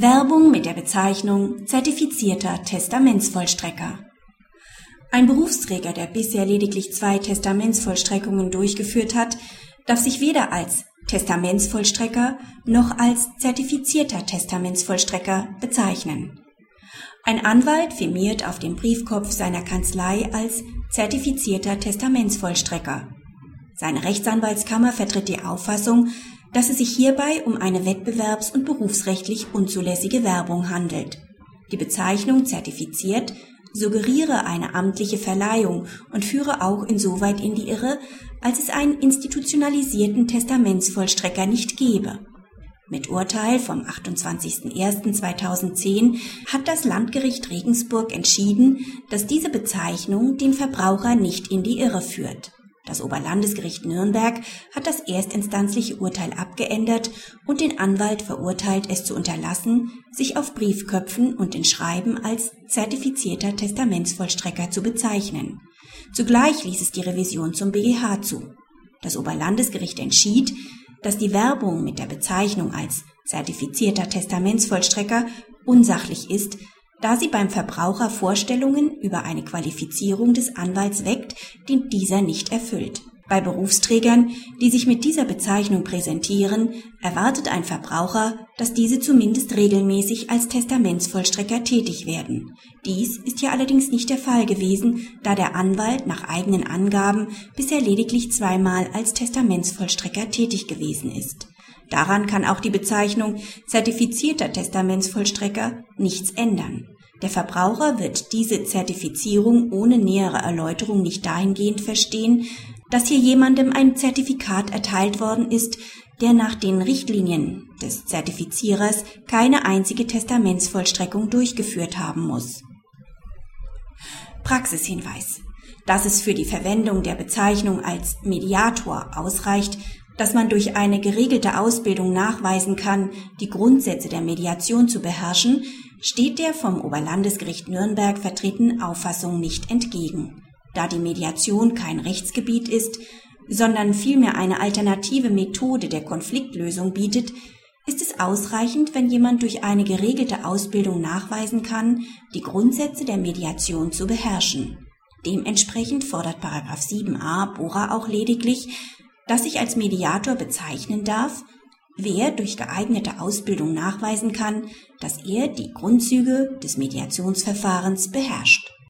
Werbung mit der Bezeichnung zertifizierter Testamentsvollstrecker. Ein Berufsträger, der bisher lediglich zwei Testamentsvollstreckungen durchgeführt hat, darf sich weder als Testamentsvollstrecker noch als zertifizierter Testamentsvollstrecker bezeichnen. Ein Anwalt firmiert auf dem Briefkopf seiner Kanzlei als zertifizierter Testamentsvollstrecker. Seine Rechtsanwaltskammer vertritt die Auffassung, dass es sich hierbei um eine wettbewerbs- und berufsrechtlich unzulässige Werbung handelt. Die Bezeichnung zertifiziert suggeriere eine amtliche Verleihung und führe auch insoweit in die Irre, als es einen institutionalisierten Testamentsvollstrecker nicht gebe. Mit Urteil vom 28.01.2010 hat das Landgericht Regensburg entschieden, dass diese Bezeichnung den Verbraucher nicht in die Irre führt. Das Oberlandesgericht Nürnberg hat das erstinstanzliche Urteil abgeändert und den Anwalt verurteilt, es zu unterlassen, sich auf Briefköpfen und in Schreiben als zertifizierter Testamentsvollstrecker zu bezeichnen. Zugleich ließ es die Revision zum BGH zu. Das Oberlandesgericht entschied, dass die Werbung mit der Bezeichnung als zertifizierter Testamentsvollstrecker unsachlich ist, da sie beim Verbraucher Vorstellungen über eine Qualifizierung des Anwalts weckt, die dieser nicht erfüllt. Bei Berufsträgern, die sich mit dieser Bezeichnung präsentieren, erwartet ein Verbraucher, dass diese zumindest regelmäßig als Testamentsvollstrecker tätig werden. Dies ist hier allerdings nicht der Fall gewesen, da der Anwalt nach eigenen Angaben bisher lediglich zweimal als Testamentsvollstrecker tätig gewesen ist. Daran kann auch die Bezeichnung zertifizierter Testamentsvollstrecker nichts ändern. Der Verbraucher wird diese Zertifizierung ohne nähere Erläuterung nicht dahingehend verstehen, dass hier jemandem ein Zertifikat erteilt worden ist, der nach den Richtlinien des Zertifizierers keine einzige Testamentsvollstreckung durchgeführt haben muss. Praxishinweis. Dass es für die Verwendung der Bezeichnung als Mediator ausreicht, dass man durch eine geregelte Ausbildung nachweisen kann, die Grundsätze der Mediation zu beherrschen, steht der vom Oberlandesgericht Nürnberg vertretenen Auffassung nicht entgegen. Da die Mediation kein Rechtsgebiet ist, sondern vielmehr eine alternative Methode der Konfliktlösung bietet, ist es ausreichend, wenn jemand durch eine geregelte Ausbildung nachweisen kann, die Grundsätze der Mediation zu beherrschen. Dementsprechend fordert 7a Bora auch lediglich, dass sich als Mediator bezeichnen darf, wer durch geeignete Ausbildung nachweisen kann, dass er die Grundzüge des Mediationsverfahrens beherrscht